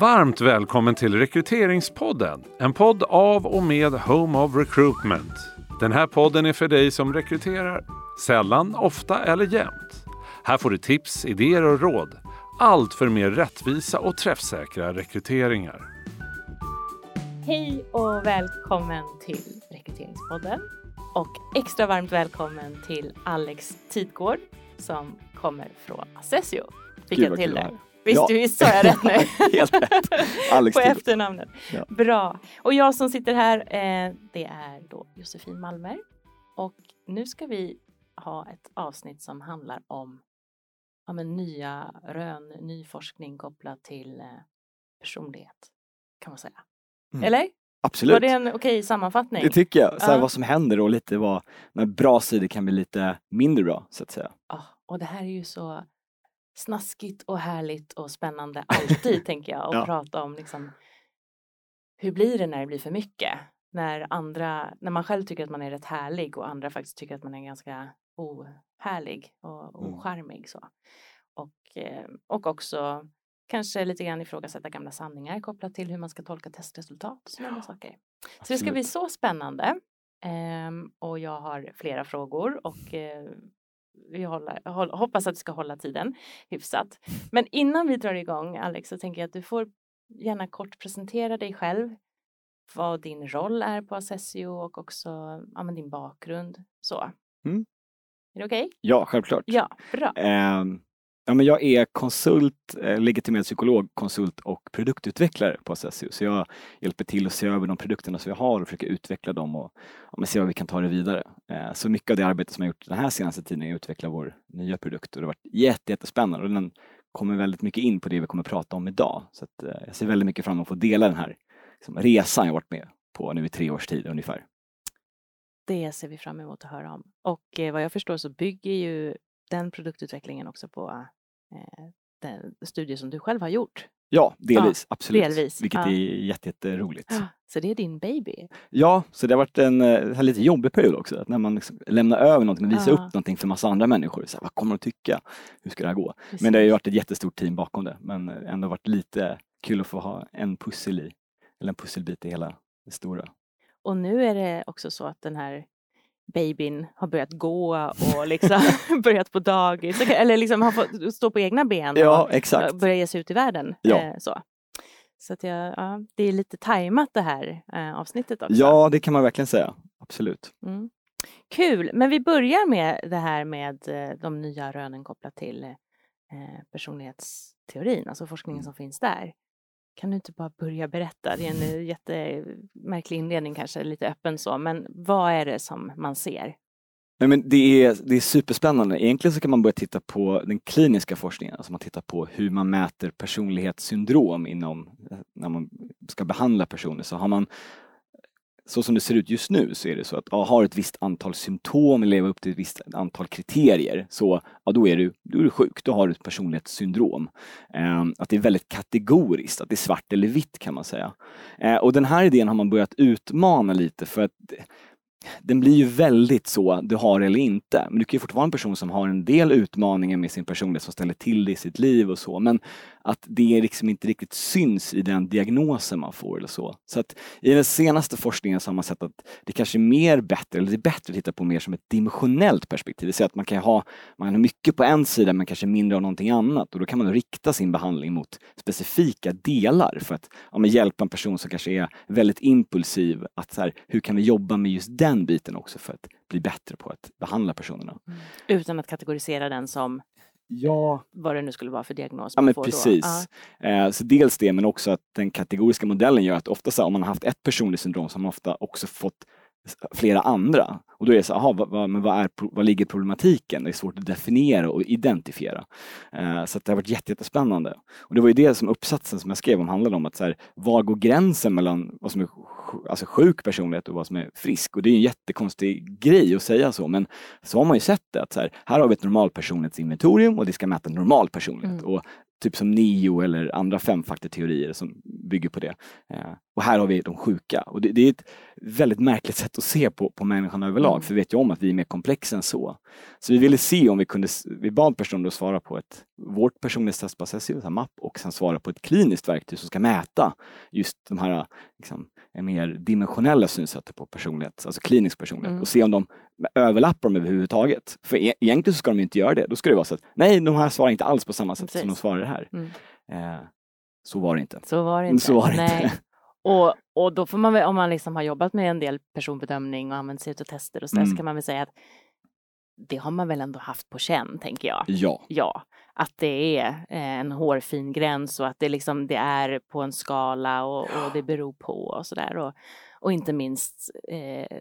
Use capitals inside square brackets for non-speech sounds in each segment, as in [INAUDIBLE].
Varmt välkommen till Rekryteringspodden. En podd av och med Home of Recruitment. Den här podden är för dig som rekryterar sällan, ofta eller jämt. Här får du tips, idéer och råd. Allt för mer rättvisa och träffsäkra rekryteringar. Hej och välkommen till Rekryteringspodden. Och extra varmt välkommen till Alex Tidgård som kommer från Assessio. Fick jag till det? Visst, Ja. visst sa jag rätt nu? [LAUGHS] Helt rätt. Alex [LAUGHS] På efternamnet. Ja. Bra. Och jag som sitter här, eh, det är då Josefin Malmer. Och nu ska vi ha ett avsnitt som handlar om ja, men nya rön, ny forskning kopplat till eh, personlighet. Kan man säga. Mm. Eller? Absolut. Var det en okej sammanfattning? Det tycker jag. Så Ja. Vad som händer och lite vad, när bra sidor kan bli lite mindre bra så att säga. Ja, och det här är ju så snaskigt och härligt och spännande [LAUGHS] alltid tänker jag. att Ja. prata om liksom hur blir det när det blir för mycket? När andra, när man själv tycker att man är rätt härlig och andra faktiskt tycker att man är ganska ohärlig och Mm. ocharmig så. Och, eh, och också kanske lite grann ifrågasätta gamla sanningar kopplat till hur man ska tolka testresultat och sådana saker. Så det ska bli Absolut. så spännande. Ehm, och jag har flera frågor och eh, vi håller, håll, hoppas att vi ska hålla tiden hyfsat. [LAUGHS] Men innan vi drar igång Alex så tänker jag att du får gärna kort presentera dig själv. Vad din roll är på Assessio och också ja, din bakgrund. Så. Mm. Är det okej? Ja, självklart. Ja, bra. Ehm, ja, men jag är konsult, eh, legitimerad psykolog, konsult och produktutvecklare på Assessio. Så jag hjälper till att se över de produkterna som vi har och försöker utveckla dem och ja, se vad vi kan ta det vidare. Eh, så mycket av det arbete som jag gjort den här senaste tiden är att utveckla vår nya produkt och det har varit jätte, jättespännande och den kommer väldigt mycket in på det vi kommer prata om idag. Så att, eh, jag ser väldigt mycket fram emot att få dela den här liksom, resan jag varit med på nu i tre års tid ungefär. Det ser vi fram emot att höra om. Och eh, vad jag förstår så bygger ju den produktutvecklingen också på eh, den studie som du själv har gjort. Ja, delvis, absolut. delvis, Vilket ja. är jätte, jätteroligt. Så det är din baby. Ja, så det har varit en, eh, en lite jobbig period också. Att när man liksom lämnar över någonting och visar Ja. upp någonting för massa andra människor. Så här, vad kommer de tycka? Hur ska det här gå? Men det har ju varit ett jättestort team bakom det. Men eh, ändå varit lite kul att få ha en pussel i, eller en pusselbit i hela det stora. Och nu är det också så att den här babyn har börjat gå och liksom [LAUGHS] [LAUGHS] börjat på dagis. Eller liksom har fått stå på egna ben Ja, och exakt. börja ge sig ut i världen. Ja. Eh, så så att jag, ja, det är lite tajmat det här eh, avsnittet också. Ja, det kan man verkligen säga. Absolut. Mm. Kul, men vi börjar med det här med eh, de nya rönen kopplat till eh, personlighetsteorin, alltså forskningen Mm. som finns där. Kan du inte bara börja berätta? Det är en eh, jättemärklig inledning kanske, lite öppen så, men vad är det som man ser? Nej, men det, är, det är superspännande. Egentligen så kan man börja titta på den kliniska forskningen, alltså man tittar på hur man mäter personlighetssyndrom inom, eh, när man ska behandla personer. Så har man, så som det ser ut just nu så är det så att ja, har ett visst antal symptom, lever upp till ett visst antal kriterier, så ja, då, är du, då är du sjuk, då har du ett personlighetssyndrom. Eh, att det är väldigt kategoriskt, att det är svart eller vitt kan man säga. Eh, och den här idén har man börjat utmana lite för att den blir ju väldigt så, du har eller inte. Men du kan ju fortfarande vara en person som har en del utmaningar med sin personlighet som ställer till det i sitt liv och så. Men att det liksom inte riktigt syns i den diagnosen man får eller så. Så att i den senaste forskningen så har man sett att det kanske är mer bättre, eller det är bättre att titta på mer som ett dimensionellt perspektiv. Det vill säga att man kan ha, man har mycket på en sida men kanske mindre av någonting annat och då kan man rikta sin behandling mot specifika delar för att ja, hjälpa en person som kanske är väldigt impulsiv att så här, hur kan vi jobba med just den biten också för att bli bättre på att behandla personerna. Mm. Utan att kategorisera den som Ja, vad det nu skulle vara för diagnos Ja man men får precis. då. Eh, så dels det men också att den kategoriska modellen gör att ofta så här, om man har haft ett personligt syndrom så har man ofta också fått flera andra. Och då är det så, aha, vad, vad, men vad, är, vad ligger problematiken? Det är svårt att definiera och identifiera. Eh, så det har varit jätte- jättespännande. Och det var ju det som uppsatsen som jag skrev om handlade om, att så här, var går gränsen mellan vad som är alltså sjuk personlighet och vad som är frisk? Och det är en jättekonstig grej att säga så, men så har man ju sett det. Att så här, här har vi ett normalpersonlighetsinventorium och det ska mäta normal personlighet. Mm. Och typ som NEO eller andra femfaktorteorier som bygger på det. Eh, och här har vi de sjuka. Och det, det, är ett väldigt märkligt sätt att se på, på människan överlag, mm. för vi vet ju om att vi är mer komplexa än så. Så vi ville se om vi kunde, vi bad personer att svara på ett, vårt personlighetstest mapp och sen svara på ett kliniskt verktyg som ska mäta just de här liksom, mer dimensionella synsättet på personlighet, alltså klinisk personlighet mm. och se om de överlappar dem överhuvudtaget. För e egentligen så ska de inte göra det. Då ska det vara så att nej, de här svarar inte alls på samma sätt Precis. som de svarar här. Mm. Eh, så var det inte. Så var det inte. Så var det nej. inte. Och, och då får man väl, om man liksom har jobbat med en del personbedömning och använt sig av tester och så, mm. så kan man väl säga att det har man väl ändå haft på känn, tänker jag. Ja. Ja, att det är eh, en hårfin gräns och att det liksom det är på en skala och, och det beror på och sådär. Och, och inte minst eh,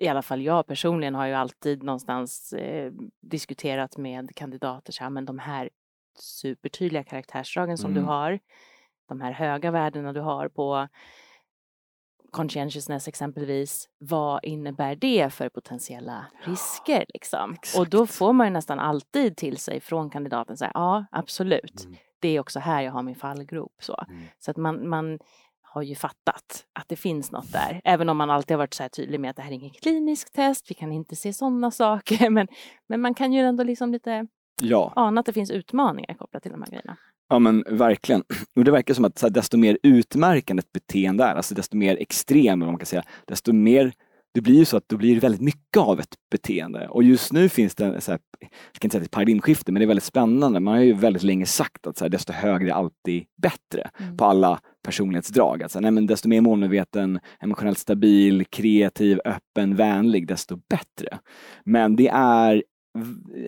i alla fall jag personligen har ju alltid någonstans eh, diskuterat med kandidater så här, men de här supertydliga karaktärsdragen som mm. du har, de här höga värdena du har på conscientiousness exempelvis, vad innebär det för potentiella risker? Liksom? Och då får man ju nästan alltid till sig från kandidaten, så här, ja absolut, mm. det är också här jag har min fallgrop. Så, mm. så att man, man har ju fattat att det finns något där. Även om man alltid har varit så här tydlig med att det här är inget kliniskt test, vi kan inte se sådana saker. [LAUGHS] Men, men man kan ju ändå liksom lite ja. ana att det finns utmaningar kopplat till de här grejerna. Ja men verkligen. Och det verkar som att så här, desto mer utmärkande ett beteende är, alltså desto mer extrem, man kan säga, desto mer det blir ju så att då blir det väldigt mycket av ett beteende. Och just nu finns det, så här, jag ska inte säga ett paradigmskifte, men det är väldigt spännande. Man har ju väldigt länge sagt att så här, desto högre är alltid bättre mm. på alla personlighetsdrag. Alltså, nej, men desto mer målmedveten, emotionellt stabil, kreativ, öppen, vänlig, desto bättre. Men det är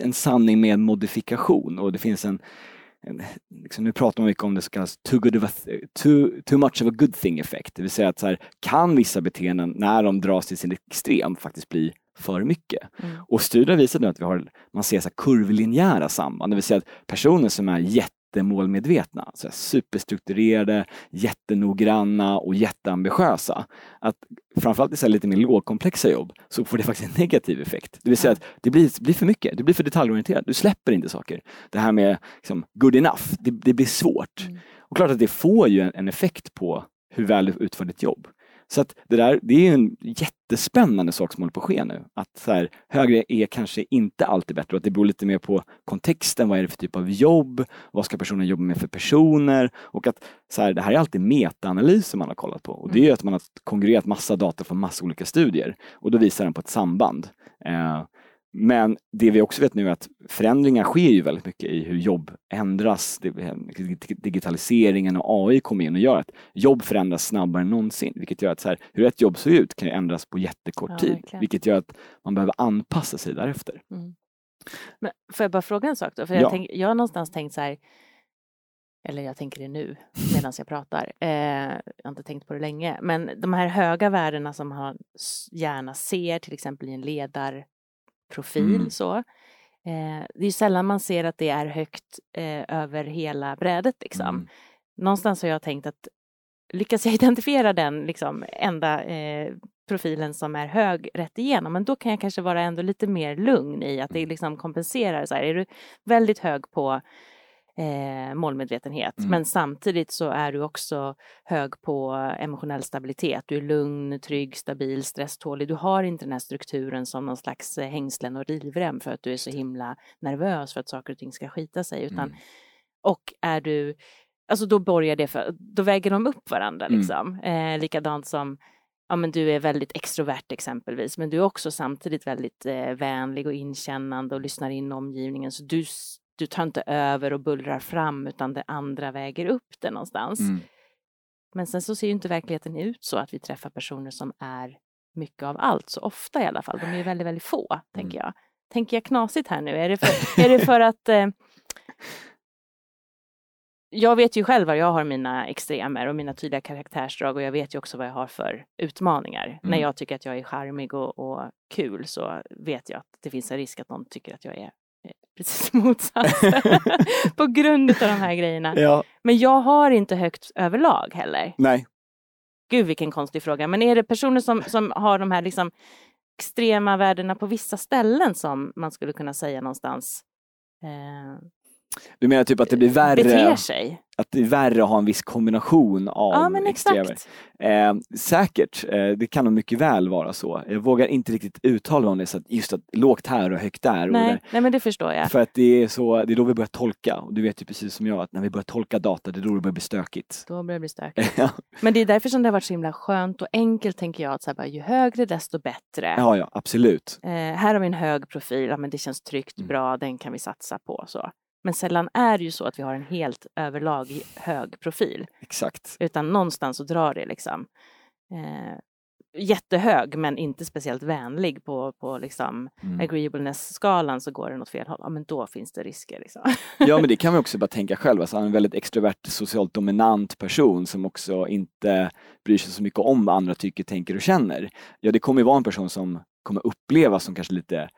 en sanning med modifikation och det finns en liksom, nu pratar man mycket om det som kallas too, good of a, too, too much of a good thing effekt. Det vill säga att så här, kan vissa beteenden, när de dras till sin extrem, faktiskt bli för mycket. Mm. Och studier visar nu att vi har, man ser så kurvlinjära samband, det vill säga att personer som är jätte jättemålmedvetna, alltså superstrukturerade, jättenoggranna och jätteambitiösa. Att framförallt i lite mer lågkomplexa jobb så får det faktiskt en negativ effekt. Det vill säga att det blir, blir för mycket, det blir för detaljorienterat, du släpper inte saker. Det här med liksom, good enough, det, det blir svårt. Mm. Och klart att det får ju en, en effekt på hur väl du utför ditt jobb. Så att det där, det är en jättespännande sak som håller på att ske nu. Att så här, högre är kanske inte alltid bättre och att det beror lite mer på kontexten. Vad är det för typ av jobb? Vad ska personen jobba med för personer? Och att så här, det här är alltid metaanalyser man har kollat på och det är att man har kongruerat massa data från massa olika studier och då visar den på ett samband. Eh, men det vi också vet nu är att förändringar sker ju väldigt mycket i hur jobb ändras. Digitaliseringen och AI kommer in och gör att jobb förändras snabbare än någonsin, vilket gör att så här, hur ett jobb ser ut kan ju ändras på jättekort ja, tid, verkligen. vilket gör att man behöver anpassa sig därefter. Mm. Men får jag bara fråga en sak då? För jag, ja. tänk, jag har någonstans tänkt så här, eller jag tänker det nu medan jag pratar. Eh, jag har inte tänkt på det länge, men de här höga värdena som man gärna ser, till exempel i en ledar profil mm. så. Eh, det är sällan man ser att det är högt eh, över hela brädet liksom. Mm. Någonstans har jag tänkt att lyckas jag [LAUGHS] identifiera den liksom enda eh, profilen som är hög rätt igenom, men då kan jag kanske vara ändå lite mer lugn i att det liksom kompenserar. Så här, är du väldigt hög på eh, målmedvetenhet. Mm. Men samtidigt så är du också hög på emotionell stabilitet. Du är lugn, trygg, stabil, stresstålig. Du har inte den här strukturen som någon slags eh, hängslen och livrem för att du är så himla nervös för att saker och ting ska skita sig. Utan, mm. Och är du, alltså då borgar det för, då väger de upp varandra mm. liksom. Eh, likadant som ja, men du är väldigt extrovert exempelvis, men du är också samtidigt väldigt eh, vänlig och inkännande och lyssnar in omgivningen. Så du du tar inte över och bullrar fram utan det andra väger upp det någonstans. Mm. Men sen så ser ju inte verkligheten ut så att vi träffar personer som är mycket av allt, så ofta i alla fall. De är ju väldigt, väldigt få, mm. tänker jag. Tänker jag knasigt här nu? Är det för, är det för att eh, jag vet ju själv var jag har mina extremer och mina tydliga karaktärsdrag och jag vet ju också vad jag har för utmaningar. Mm. När jag tycker att jag är charmig och, och, kul så vet jag att det finns en risk att någon tycker att jag är precis [LAUGHS] motsatt. [LAUGHS] på grund av de här grejerna. Ja. Men jag har inte högt överlag heller. Nej. Gud vilken konstig fråga. Men är det personer som, som har de här liksom extrema värdena på vissa ställen som man skulle kunna säga någonstans eh, du menar typ att det blir värre? Beter sig. att det är värre att ha en viss kombination av Ja, men extremer. Eh, säkert, eh, det kan nog mycket väl vara så. Jag vågar inte riktigt uttala mig om det, så att just att lågt här och högt där. Och Nej, det, nej, men det förstår jag. för att det är, så, det är då vi börjar tolka. Och du vet ju precis som jag att när vi börjar tolka data, det är då det börjar bli stökigt. Då börjar det bli stökigt. [LAUGHS] ja, Men det är därför som det har varit så himla skönt och enkelt tänker jag att så här, bara, ju högre desto bättre. ja, absolut. Eh, här har vi en hög profil, ja, men det känns tryggt, Mm. bra, den kan vi satsa på. Så. Men sällan är det ju så att vi har en helt överlag hög profil. Exakt. Utan någonstans så drar det liksom. Eh, jättehög men inte speciellt vänlig på, på liksom Mm. agreeableness-skalan så går den åt fel håll. Ja men då finns det risker. Liksom. [LAUGHS] Ja men det kan man också [LAUGHS] bara tänka själv, alltså, en väldigt extrovert, socialt dominant person som också inte bryr sig så mycket om vad andra tycker, tänker och känner. Ja det kommer ju vara en person som kommer upplevas som kanske lite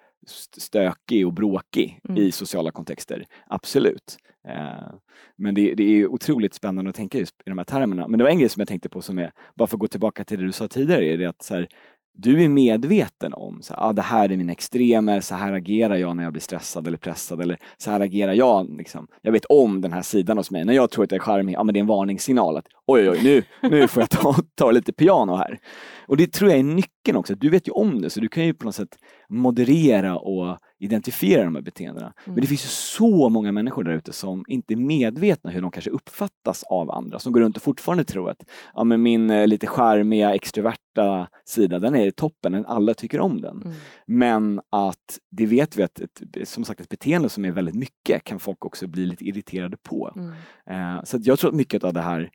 stökig och bråkig Mm. i sociala kontexter, absolut. Eh, men det, det är otroligt spännande att tänka just i de här termerna. Men det var en grej som jag tänkte på som är, bara för att gå tillbaka till det du sa tidigare, är det att så här, du är medveten om så här, ah, det här är mina extremer, så här agerar jag när jag blir stressad eller pressad eller så här agerar jag. Liksom. Jag vet om den här sidan hos mig. När jag tror att jag är charmig, ja, men det är en varningssignal att oj, oj, oj, nu, nu får jag ta, ta lite piano här. Och det tror jag är nyckeln också. Du vet ju om det, så du kan ju på något sätt moderera och identifiera de här beteendena. Men det finns ju så många människor där ute som inte är medvetna hur de kanske uppfattas av andra, som går runt och fortfarande tror att ja, men min eh, lite charmiga, extroverta sida, den är toppen, den- alla tycker om den. Mm. Men att det vet vi att ett, som sagt ett beteende som är väldigt mycket kan folk också bli lite irriterade på. Mm. Eh, så jag tror att mycket av det här,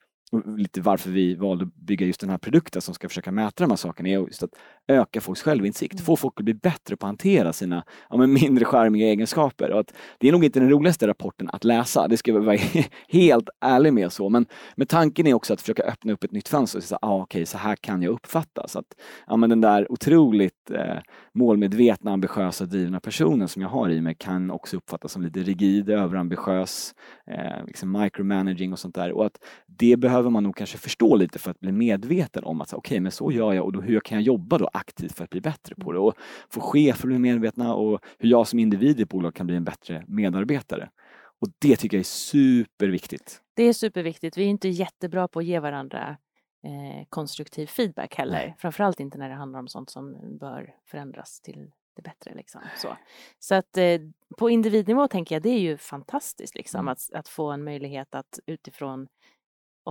lite varför vi valde att bygga just den här produkten som ska försöka mäta de här sakerna, är just att öka folks självinsikt, Mm. få folk att bli bättre på att hantera sina ja, men mindre charmiga egenskaper. Och att det är nog inte den roligaste rapporten att läsa, det ska jag vara [LAUGHS] helt ärlig med. så Men, men tanken är också att försöka öppna upp ett nytt fönster och säga, ah, okej, så här kan jag uppfattas. Att, ja, men den där otroligt eh, målmedvetna, ambitiösa, drivna personen som jag har i mig kan också uppfattas som lite rigid, överambitiös, eh, liksom micromanaging och sånt där. Och att det behöver man nog kanske förstå lite för att bli medveten om att okej, men så gör jag och då, hur kan jag jobba då aktivt för att bli bättre på det? Och få chefer bli medvetna och hur jag som individ i ett bolag kan bli en bättre medarbetare. Och det tycker jag är superviktigt. Det är superviktigt. Vi är inte jättebra på att ge varandra eh, konstruktiv feedback heller. Nej. Framförallt inte när det handlar om sånt som bör förändras till det bättre. Liksom. Så, så att eh, på individnivå tänker jag det är ju fantastiskt liksom, Mm. att, att få en möjlighet att utifrån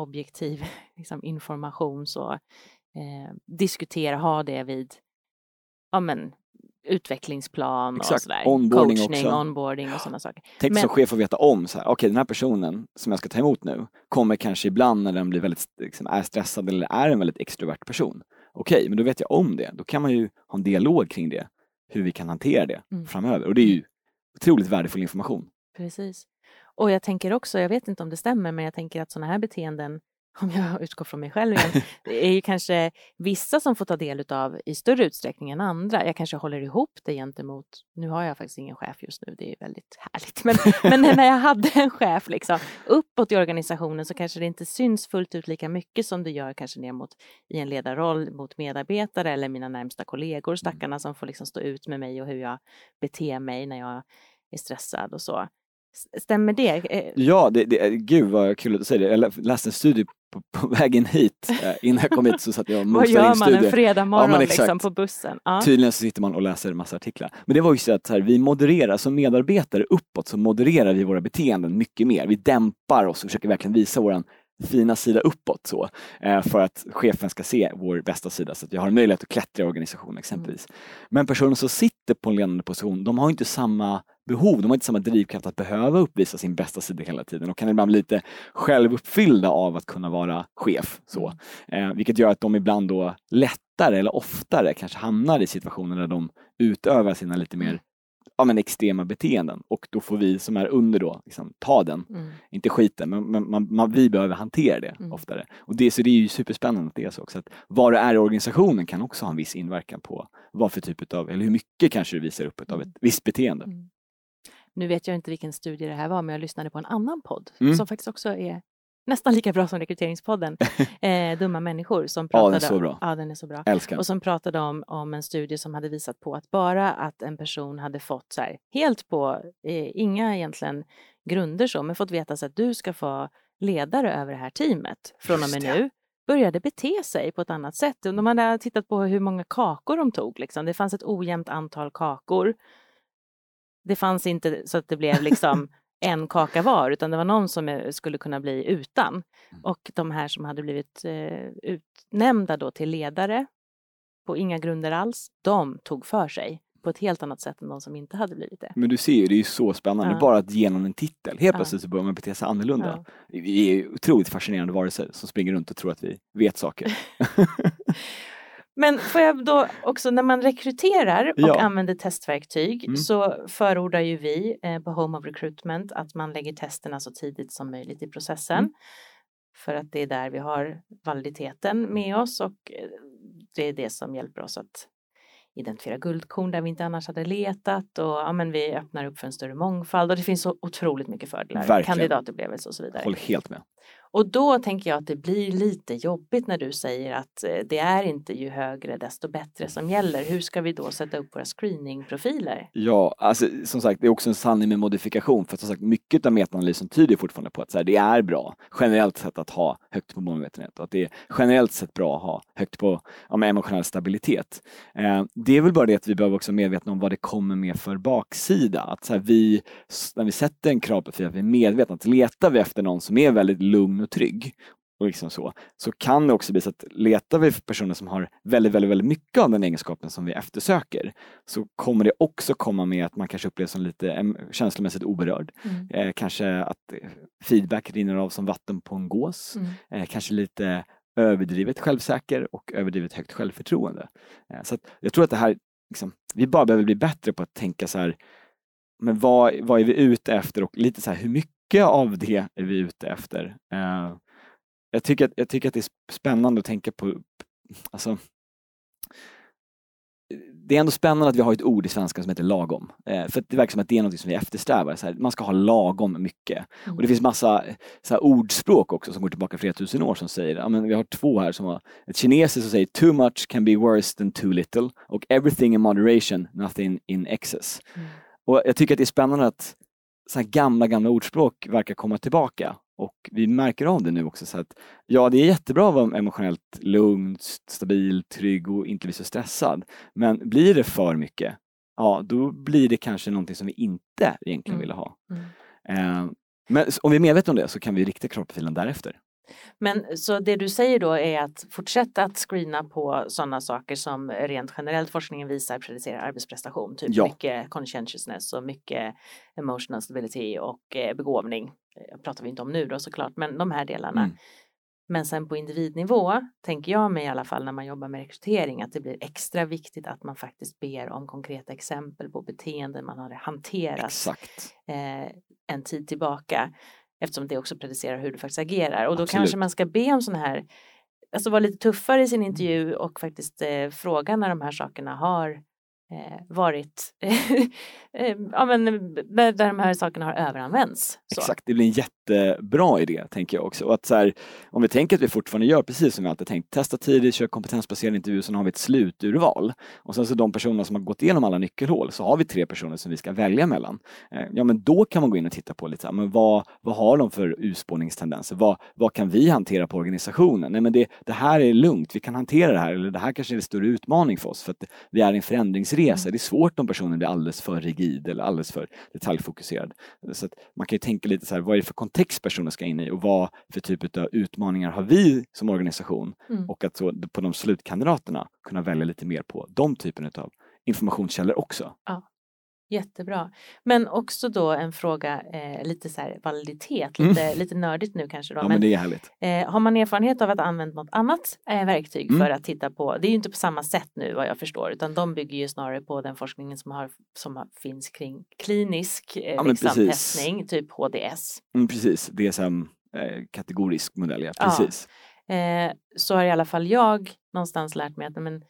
objektiv [LAUGHS] liksom, information så eh, diskutera, ha det vid ja, men, utvecklingsplan och Exakt. sådär. Onboarding Coachning, också. onboarding och sådana saker. Tänk Men- som chef att veta om, så här, okej den här personen som jag ska ta emot nu kommer kanske ibland när den blir väldigt, liksom, är stressad eller är en väldigt extrovert person. Okej, men då vet jag om det. Då kan man ju ha en dialog kring det, hur vi kan hantera det Mm. framöver. Och det är ju otroligt värdefull information. Precis. Och jag tänker också, jag vet inte om det stämmer, men jag tänker att sådana här beteenden, [LAUGHS] om jag utgår från mig själv igen, [LAUGHS] det är ju kanske vissa som får ta del av i större utsträckning än andra. Jag kanske håller ihop det gentemot, nu har jag faktiskt ingen chef just nu, det är väldigt [LAUGHS] härligt, men, men när jag hade en chef liksom, uppåt i organisationen så kanske det inte syns fullt ut lika mycket som det gör kanske ner mot i en ledarroll mot medarbetare eller mina närmsta kollegor, stackarna som får liksom stå ut med mig och hur jag beter mig när jag är stressad och så. Stämmer det? Eh, Ja, det, det, gud vad kul att du säger det. Jag lä- läste en studie på, på vägen hit. Eh, innan jag kom hit så satt jag och [LAUGHS] Vad mosade gör in man studier. en fredag morgon exakt. liksom på bussen? Ja. Tydligen så sitter man och läser en massa artiklar. Men det var ju så att så här, vi modererar, som medarbetare uppåt så modererar vi våra beteenden mycket mer. Vi dämpar oss och försöker verkligen visa våran fina sida uppåt så. Eh, för att chefen ska se vår bästa sida så att jag har möjlighet att klättra i organisationen exempelvis. Men personer som sitter på en ledande position, de har inte samma behov, de har inte samma drivkraft att behöva uppvisa sin bästa sida hela tiden och kan ibland bli lite självuppfyllda av att kunna vara chef. Så. Eh, vilket gör att de ibland då lättare eller oftare kanske hamnar i situationer där de utövar sina lite mer ja, men extrema beteenden och då får vi som är under då liksom, ta den, Mm. inte skiten, men, men man, man, vi behöver hantera det Mm. oftare. Och det, så det är ju superspännande att det är så också. Att var du är i organisationen kan också ha en viss inverkan på vad för typ av, eller hur mycket kanske du visar upp av ett visst beteende. Mm. Nu vet jag inte vilken studie det här var, men jag lyssnade på en annan podd Mm. som faktiskt också är nästan lika bra som rekryteringspodden. [LAUGHS] eh, Dumma människor som Ja, den är pratade så bra. Ja, den är så bra. Älskar. Och som pratade om, om en studie som hade visat på att bara att en person hade fått så här, helt på, eh, inga egentligen grunder så, men fått veta så att du ska få ledare över det här teamet från och med nu började bete sig på ett annat sätt. De hade tittat på hur många kakor de tog. Liksom. Det fanns ett ojämnt antal kakor. Det fanns inte så att det blev liksom [LAUGHS] en kaka var, utan det var någon som eh, skulle kunna bli utan. Mm. Och de här som hade blivit eh, utnämnda då till ledare på inga grunder alls, de tog för sig på ett helt annat sätt än de som inte hade blivit det. Men du ser ju, det är ju så spännande. Ja. Bara att genom en titel, helt Ja. plötsligt så börjar man bete sig annorlunda. Ja. Vi är otroligt fascinerande varelser som springer runt och tror att vi vet saker. [LAUGHS] [LAUGHS] Men får jag då också, när man rekryterar och Ja. använder testverktyg Mm. så förordar ju vi eh, på Home of Recruitment att man lägger testerna så tidigt som möjligt i processen. Mm. För att det är där vi har validiteten med oss och eh, det är det som hjälper oss att identifiera guldkorn där vi inte annars hade letat och ja, men vi öppnar upp för en större mångfald och det finns så otroligt mycket fördelar, Verkligen. kandidatupplevelse och så vidare. Håller helt med. Och då tänker jag att det blir lite jobbigt när du säger att eh, det är inte ju högre desto bättre som gäller. Hur ska vi då sätta upp våra screeningprofiler? Ja, alltså som sagt, det är också en sanning med modifikation. För som sagt, mycket av metaanalysen tyder fortfarande på att så här, det är bra generellt sett att ha högt på målmedvetenhet och att det är generellt sett bra att ha högt på ja, med emotionell stabilitet. Eh, det är väl bara det att vi behöver också vara medvetna om vad det kommer med för baksida. Att så här, vi, när vi sätter en kravprofil, att vi är medvetna att letar vi efter någon som är väldigt lugn och trygg och liksom så, så kan det också bli så att letar vi för personer som har väldigt, väldigt, väldigt mycket av den egenskapen som vi eftersöker så kommer det också komma med att man kanske upplevs som lite känslomässigt oberörd. Mm. Eh, kanske att feedback rinner av som vatten på en gås. Mm. Eh, kanske lite överdrivet självsäker och överdrivet högt självförtroende. Eh, så jag tror att det här, liksom, vi bara behöver bli bättre på att tänka så här, men vad, vad är vi ute efter och lite så här, hur mycket av det är vi ute efter? Eh, jag, tycker att, jag tycker att det är spännande att tänka på, alltså, det är ändå spännande att vi har ett ord i svenska som heter lagom. Eh, för det verkar som att det är något som vi eftersträvar. Så här, man ska ha lagom mycket. Mm. Och det finns massa så här, ordspråk också som går tillbaka flera tusen år som säger, ja, men vi har två här som har ett kinesiskt som säger too much can be worse than too little och everything in moderation, nothing in excess. Mm. Och jag tycker att det är spännande att så här gamla, gamla ordspråk verkar komma tillbaka. Och vi märker av det nu också. Så att, ja, det är jättebra att vara emotionellt lugn, stabil, trygg och inte bli så stressad. Men blir det för mycket, ja, då blir det kanske någonting som vi inte egentligen Mm. vill ha. Mm. Eh, men om vi är medvetna om det så kan vi rikta kravprofilen därefter. Men så det du säger då är att fortsätta att screena på sådana saker som rent generellt forskningen visar predicerar arbetsprestation. Typ Ja. mycket conscientiousness och mycket emotional stability och eh, begåvning. Det pratar vi inte om nu då såklart, men de här delarna. Mm. Men sen på individnivå tänker jag mig i alla fall när man jobbar med rekrytering att det blir extra viktigt att man faktiskt ber om konkreta exempel på beteenden man har hanterat Exakt. eh, en tid tillbaka eftersom det också predicerar hur du faktiskt agerar och då Absolut. kanske man ska be om sådana här alltså vara lite tuffare i sin intervju och faktiskt eh, fråga när de här sakerna har Eh, varit [LAUGHS] eh, ja, men, eh, där, de här sakerna har överanvänts. Så. Exakt, det blir en jättebra idé tänker jag också. Och att så här, om vi tänker att vi fortfarande gör precis som vi alltid tänkt, testa tidigt, kör kompetensbaserad intervju, sen har vi ett sluturval. Och sen så de personerna som har gått igenom alla nyckelhål så har vi tre personer som vi ska välja mellan. Eh, Ja men då kan man gå in och titta på lite, så här, men vad, vad har de för urspårningstendenser? Vad, vad kan vi hantera på organisationen? Nej men det, det här är lugnt, vi kan hantera det här, eller det här kanske är en större utmaning för oss för att vi är i en förändringsresa. Mm. Det är svårt om personen blir alldeles för rigid eller alldeles för detaljfokuserad. Så att man kan ju tänka lite så här, vad är det för kontext personen ska in i och vad för typ av utmaningar har vi som organisation? Mm. Och att så på de slutkandidaterna kunna välja lite mer på de typen av informationskällor också. Jättebra. Men också då en fråga, eh, lite så här validitet, Mm. lite, lite nördigt nu kanske då. Ja, men, men det är härligt. Eh, har man erfarenhet av att använda något annat eh, verktyg Mm. för att titta på, det är ju inte på samma sätt nu vad jag förstår, utan de bygger ju snarare på den forskningen som, har, som har, finns kring klinisk eh, Ja, liksom, testning, typ HDS. Mm, precis, DSM eh, kategorisk modell, ja. Ja. Precis. Eh, så har i alla fall jag någonstans lärt mig att men,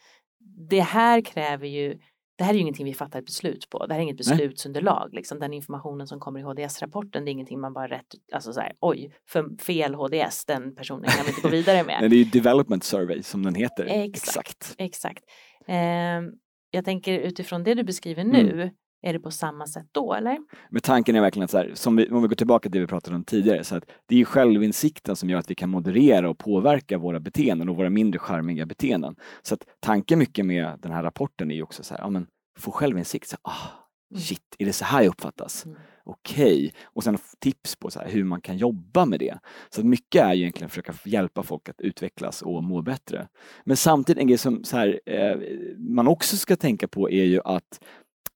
det här kräver ju det här är ju ingenting vi fattar ett beslut på. Det här är inget beslutsunderlag. Liksom. Den informationen som kommer i HDS-rapporten, det är ingenting man bara rätt, alltså så här, oj, för fel HDS, den personen kan vi inte gå vidare med. [LAUGHS] Nej, det är ju Development Survey som den heter. Exakt. Exakt. Ehm, jag tänker utifrån det du beskriver nu, är det på samma sätt då eller? Men tanken är verkligen att, så här, som vi, om vi går tillbaka till det vi pratade om tidigare, så att det är självinsikten som gör att vi kan moderera och påverka våra beteenden och våra mindre charmiga beteenden. Så att tanken mycket med den här rapporten är ju också så här, ja men få självinsikt, så, ah, shit, är det så här jag uppfattas? Mm. Okej, okay. och sen tips på så här, hur man kan jobba med det. Så att mycket är ju egentligen att försöka hjälpa folk att utvecklas och må bättre. Men samtidigt en grej som så här, eh, man också ska tänka på är ju att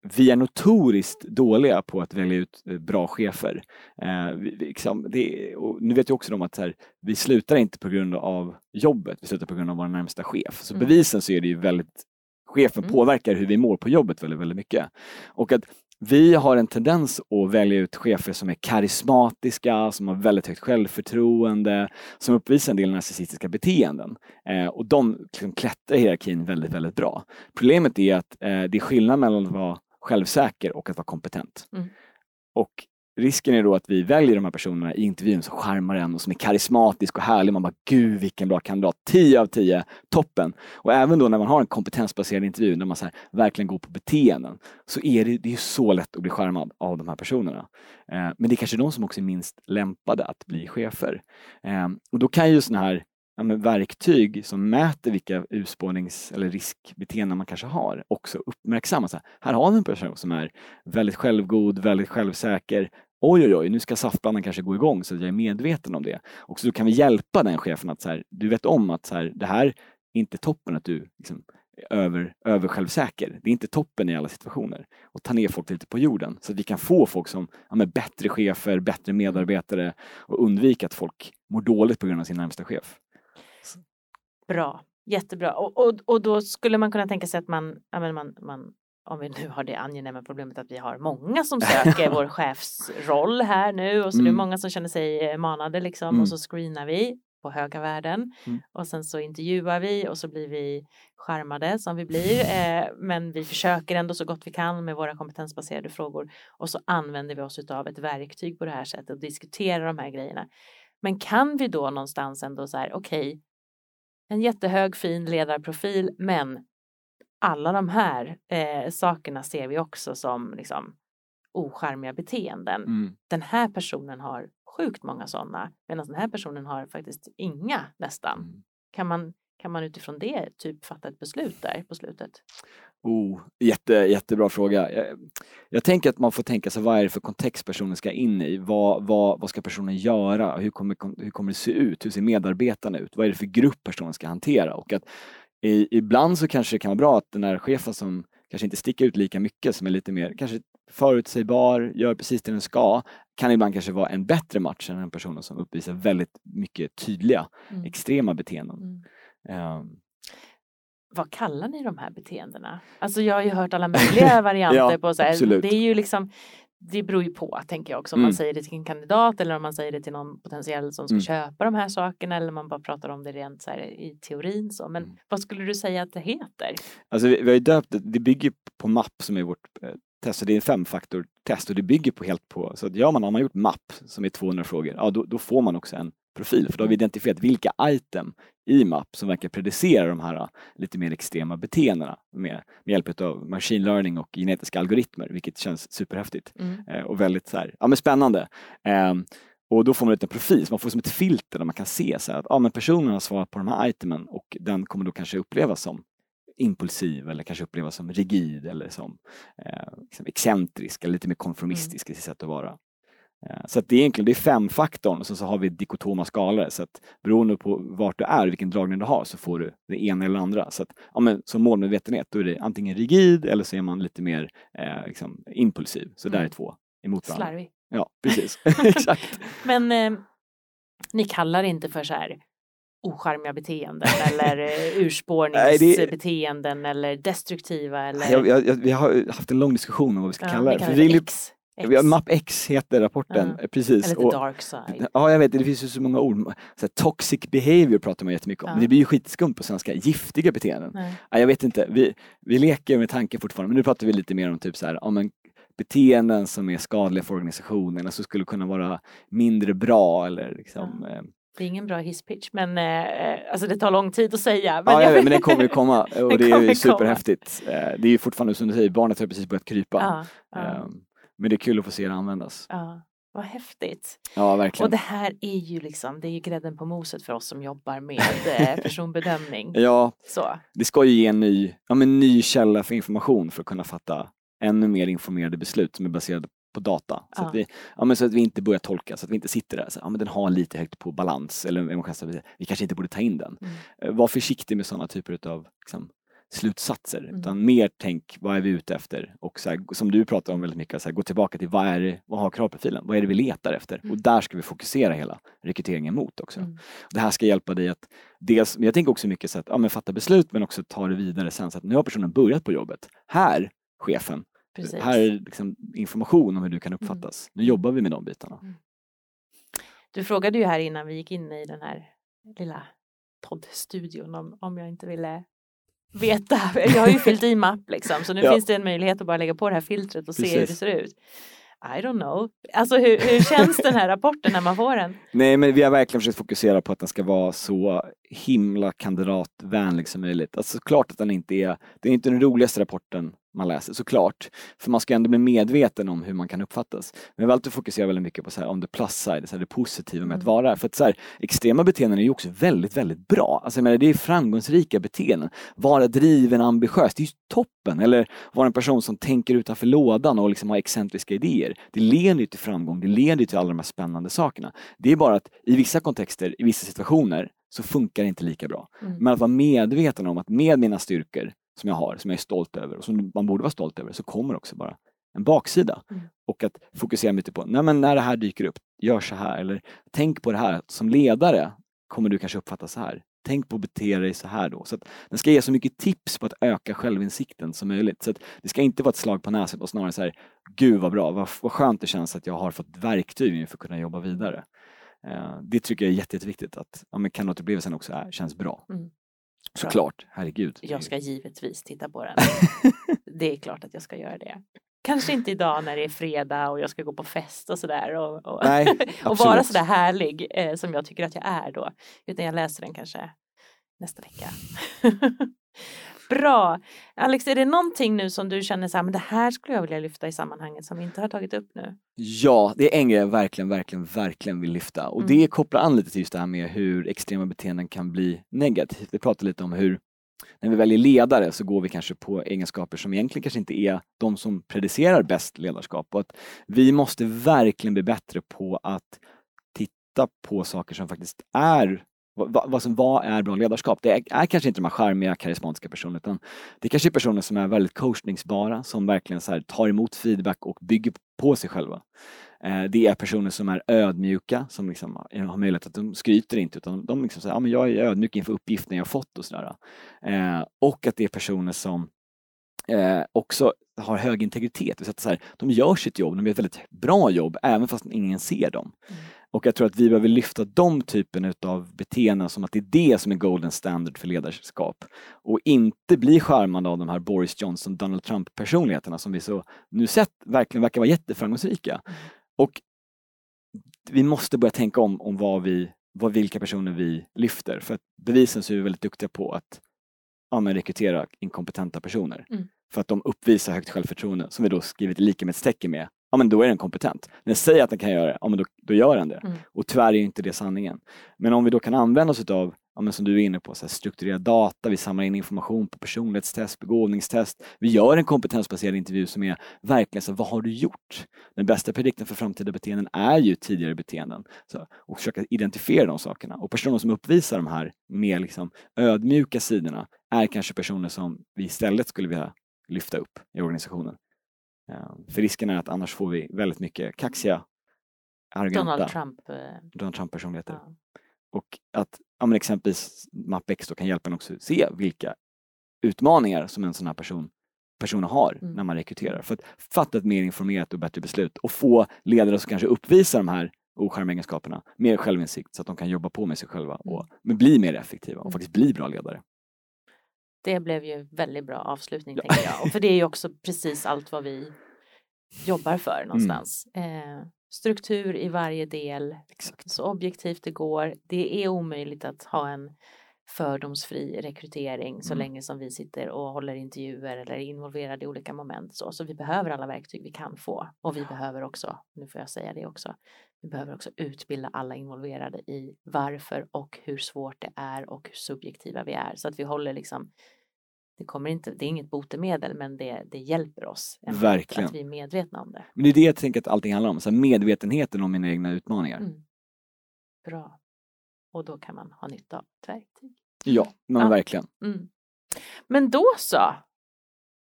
vi är notoriskt dåliga på att välja ut eh, bra chefer. Eh, vi, liksom, det, nu vet jag också om att här, vi slutar inte på grund av jobbet, vi slutar på grund av vår närmsta chef. Så mm. bevisen så är det ju väldigt chefen mm. påverkar hur vi mår på jobbet väldigt, väldigt mycket. Och att vi har en tendens att välja ut chefer som är karismatiska, som har väldigt högt självförtroende, som uppvisar en del narcissistiska beteenden. Eh, och de liksom klättrar i hierarkin väldigt, väldigt bra. Problemet är att eh, det är skillnad mellan att vara självsäker och att vara kompetent. Mm. Och risken är då att vi väljer de här personerna i intervjun som charmar en och som är karismatisk och härlig. Man bara, gud vilken bra kandidat, 10 av 10, toppen. Och även då när man har en kompetensbaserad intervju där man så här, verkligen går på beteenden så är det, det är så lätt att bli charmad av de här personerna. Eh, men det är kanske de som också är minst lämpade att bli chefer. Eh, och då kan ju sådana här ja, verktyg som mäter vilka urspårnings eller riskbeteenden man kanske har också uppmärksamma. Så här, här har vi en person som är väldigt självgod, väldigt självsäker. Oj, oj, oj, nu ska saftblandaren kanske gå igång så att jag är medveten om det. Och så kan vi hjälpa den chefen att så här, du vet om att så här, det här är inte toppen att du liksom, är över, över självsäker. Det är inte toppen i alla situationer. Och ta ner folk lite på jorden så att vi kan få folk som ja, bättre chefer, bättre medarbetare och undvika att folk mår dåligt på grund av sin närmsta chef. Bra, jättebra. Och, och, och då skulle man kunna tänka sig att man, ja, men man, man om vi nu har det angenäma problemet att vi har många som [LAUGHS] söker vår chefsroll här nu och så mm. det är många som känner sig eh, manade liksom mm. och så screenar vi på höga värden mm. och sen så intervjuar vi och så blir vi skärmade som vi blir eh, men vi försöker ändå så gott vi kan med våra kompetensbaserade frågor och så använder vi oss av ett verktyg på det här sättet och diskuterar de här grejerna. Men kan vi då någonstans ändå så här okej okay, en jättehög fin ledarprofil men alla de här eh, sakerna ser vi också som liksom, ocharmiga beteenden. Mm. Den här personen har sjukt många sådana medan den här personen har faktiskt inga nästan. Mm. Kan, man, kan man utifrån det typ fatta ett beslut där på slutet? Oh, jätte, jättebra fråga. Jag, jag, tänker att man får tänka sig vad är det för kontext personen ska in i? Vad, vad, vad ska personen göra? Hur kommer, hur kommer det se ut? Hur ser medarbetarna ut? Vad är det för grupp personen ska hantera? Och att i, ibland så kanske det kan vara bra att den här chefen som kanske inte sticker ut lika mycket, som är lite mer kanske förutsägbar, gör precis det den ska, kan ibland kanske vara en bättre match än en person som uppvisar väldigt mycket tydliga, mm. extrema beteenden. Mm. Um, vad kallar ni de här beteendena? Alltså jag har ju hört alla möjliga [LAUGHS] varianter ja, på så här, det är ju liksom det beror ju på, tänker jag också, om mm. man säger det till en kandidat eller om man säger det till någon potentiell som ska mm. köpa de här sakerna eller man bara pratar om det rent så här i teorin. Så. Men mm. vad skulle du säga att det heter? Alltså vi, vi har ju döpt det, det bygger på MAP som är vårt eh, test, så det är en femfaktortest och det bygger på helt på, så att ja, man, har man gjort MAP som är 200 frågor, ja då, då får man också en profil, för då har vi identifierat vilka item i MAP som verkar predicera de här lite mer extrema beteendena med, med hjälp av machine learning och genetiska algoritmer, vilket känns superhäftigt mm. eh, och väldigt så här, ja, men spännande. Eh, och då får man ut en profil, så man får som ett filter där man kan se så att ja, men personen har svarat på de här itemen och den kommer då kanske upplevas som impulsiv eller kanske upplevas som rigid eller som eh, liksom excentrisk eller lite mer konformistisk mm. i sitt sätt att vara. Eh, så att det är egentligen det är femfaktorn och så, så har vi dikotoma skalor så att beroende på vart du är, vilken dragning du har så får du det ena eller andra. Så att ja, men, som målmedvetenhet då är det antingen rigid eller så är man lite mer eh, liksom, impulsiv. Så mm. där är mm. två emot varandra. Slarvig. Ja, precis. [LAUGHS] [LAUGHS] Exakt. Men eh, ni kallar det inte för så här ocharmiga beteenden eller eh, [LAUGHS] urspårningsbeteenden eller destruktiva? Eller... Jag, jag, vi har haft en lång diskussion om vad vi ska ja, kalla det. För vi, X. X. Map X heter rapporten, ja. precis. Eller och, dark side. Ja, jag vet, det finns ju så många ord. Så här, toxic behavior pratar man jättemycket om, ja. men det blir ju skitskumt på svenska. Giftiga beteenden. Ja, jag vet inte, vi, vi leker med tanken fortfarande, men nu pratar vi lite mer om typ så här, om en beteenden som är skadliga för organisationen, alltså skulle kunna vara mindre bra eller liksom, ja. eh, Det är ingen bra hisspitch men eh, alltså det tar lång tid att säga. Men, ja, jag... vet, men den [LAUGHS] kommer ju komma och det är ju superhäftigt. Komma. Det är ju fortfarande som du säger, barnet har precis börjat krypa. Ja, ja. Um, men det är kul att få se det användas. Ja, vad häftigt. Ja, verkligen. Och det här är ju liksom, det är ju grädden på moset för oss som jobbar med [LAUGHS] personbedömning. ja, Så. det ska ju ge en ny, ja, men ny källa för information för att kunna fatta ännu mer informerade beslut som är baserade på data. Så, Ja. att vi, ja, men så att vi inte börjar tolka, så att vi inte sitter där så, ja, men den har lite högt på balans eller vi kanske inte borde ta in den. Mm. Eh, Var försiktig med sådana typer av liksom, slutsatser, Mm. utan mer tänk vad är vi ute efter och så här, som du pratar om väldigt mycket, så här, gå tillbaka till vad är det, vad har kravprofilen, vad är det vi letar efter? Mm. Och där ska vi fokusera hela rekryteringen mot också. Mm. Det här ska hjälpa dig att dels, men jag tänker också mycket så att ja, men fatta beslut men också ta det vidare sen så att nu har personen börjat på jobbet. Här, chefen, Precis. här är liksom information om hur du kan uppfattas. Nu jobbar vi med de bitarna. Du frågade ju här innan vi gick in i den här lilla poddstudion om, om jag inte ville veta. Jag har ju fyllt i mapp liksom så nu Ja. finns det en möjlighet att bara lägga på det här filtret och se hur det Precis. ser ut. I don't know. Alltså hur, hur känns den här rapporten när man får den? [LAUGHS] Nej men vi har verkligen försökt fokusera på att den ska vara så himla kandidatvänlig som möjligt. Alltså såklart att den inte är, det är inte den roligaste rapporten man läser, såklart. För man ska ändå bli medveten om hur man kan uppfattas. Men vi har alltid fokuserat väldigt mycket på så här, om the plus side, så här, det positiva med att Mm. vara. För att så här, extrema beteenden är ju också väldigt, väldigt bra. Alltså, jag menar, det är framgångsrika beteenden. Vara driven, ambitiös, det är ju toppen. Eller vara en person som tänker utanför lådan och liksom har excentriska idéer. Det leder ju till framgång, det leder ju till alla de här spännande sakerna. Det är bara att i vissa kontexter, i vissa situationer, så funkar det inte lika bra. Mm. Men att vara medveten om att med mina styrkor som jag har, som jag är stolt över och som man borde vara stolt över, så kommer också bara en baksida. Mm. Och att fokusera mycket på, nej men när det här dyker upp, gör så här. Eller tänk på det här, som ledare kommer du kanske uppfatta så här. Tänk på att bete dig så här då. Så att den ska ge så mycket tips på att öka självinsikten som möjligt. Så att det ska inte vara ett slag på näsan och snarare så här, gud vad bra, vad, vad skönt det känns att jag har fått verktyg för att kunna jobba vidare. Eh, det tycker jag är jätte, jätteviktigt att ja, men kan-upplevelsen också är, känns bra. Mm. Såklart, herregud. Jag ska givetvis titta på den. [LAUGHS] det är klart att jag ska göra det. Kanske inte idag när det är fredag och jag ska gå på fest och sådär och, och, Nej, [LAUGHS] och vara sådär härlig eh, som jag tycker att jag är då. Utan jag läser den kanske nästa vecka. [LAUGHS] Bra! Alex, är det någonting nu som du känner så här, men det här skulle jag vilja lyfta i sammanhanget som vi inte har tagit upp nu? Ja, det är en grej jag verkligen, verkligen, verkligen vill lyfta och Mm. det kopplar an lite till just det här med hur extrema beteenden kan bli negativt. Vi pratade lite om hur när vi väljer ledare så går vi kanske på egenskaper som egentligen kanske inte är de som predicerar bäst ledarskap och att vi måste verkligen bli bättre på att titta på saker som faktiskt är vad, vad, som, vad är bra ledarskap? Det är, är kanske inte de här charmiga, karismatiska personerna utan det kanske är personer som är väldigt coachningsbara, som verkligen så här, tar emot feedback och bygger på sig själva. Eh, det är personer som är ödmjuka, som liksom har möjlighet att de skryter inte utan de liksom säger, ja men jag är ödmjuk inför uppgiften jag fått och sådär. Eh, och att det är personer som eh, också har hög integritet. Säga att så här, de gör sitt jobb, de gör ett väldigt bra jobb även fast ingen ser dem. Mm. Och jag tror att vi behöver lyfta de typen av beteenden som att det är det som är golden standard för ledarskap. Och inte bli skärmande av de här Boris Johnson, Donald Trump personligheterna som vi så nu sett verkligen verkar vara jätteframgångsrika. Mm. Och vi måste börja tänka om, om vad vi, vad, vilka personer vi lyfter. För att bevisen så är vi väldigt duktiga på att ja, men rekrytera inkompetenta personer. Mm. För att de uppvisar högt självförtroende som vi då skrivit lika med. Ja men då är den kompetent. När den säger att den kan göra det, ja men då, då gör den det. Mm. Och tyvärr är inte det sanningen. Men om vi då kan använda oss av, ja, men som du är inne på, så här, strukturerad data, vi samlar in information på personlighetstest, begåvningstest. Vi gör en kompetensbaserad intervju som är verkligen så vad har du gjort? Den bästa predikten för framtida beteenden är ju tidigare beteenden. Så, och försöka identifiera de sakerna. Och personer som uppvisar de här mer liksom, ödmjuka sidorna är kanske personer som vi istället skulle vilja lyfta upp i organisationen. Eh, För risken är att annars får vi väldigt mycket kaxiga, arroganta Donald Trump. eh, Donald Trump-personligheter. ja. Och att ja, men exempelvis MapX då kan hjälpa en också se vilka utmaningar som en sån här person personer har Mm. när man rekryterar. För att fatta ett mer informerat och bättre beslut och få ledare som kanske uppvisar de här ocharmiga egenskaperna mer självinsikt så att de kan jobba på med sig själva och men bli mer effektiva och Mm. faktiskt bli bra ledare. Det blev ju väldigt bra avslutning tänker jag. Och för det är ju också [LAUGHS] precis allt vad vi jobbar för någonstans. Eh, struktur i varje del, Exakt. så objektivt det går. Det är omöjligt att ha en fördomsfri rekrytering så Mm. länge som vi sitter och håller intervjuer eller är involverade i olika moment. Så, så vi behöver alla verktyg vi kan få och vi behöver också, nu får jag säga det också, vi behöver också utbilda alla involverade i varför och hur svårt det är och hur subjektiva vi är så att vi håller liksom det kommer inte, det är inget botemedel men det, det hjälper oss. Verkligen. Att vi är medvetna om det. Men det är det jag tänker att allting handlar om, så medvetenheten om mina egna utmaningar. Mm. Bra. Och då kan man ha nytta av ett verktyg. Ja, men Ja. verkligen. Mm. Men då så.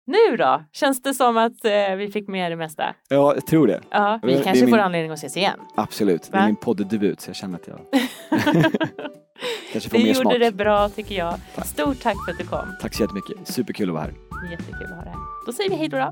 Nu då? Känns det som att eh, vi fick med det mesta? Ja, jag tror det. Ja, Det vi är kanske min- får anledning att ses igen. Absolut. Det Va? är min poddebut så jag känner att jag [LAUGHS] kanske får Du mer gjorde smak. det bra tycker jag. Tack. Stort tack för att du kom. Tack så jättemycket. Superkul att vara här. Jättekul att ha dig här. Då säger vi hej då. då.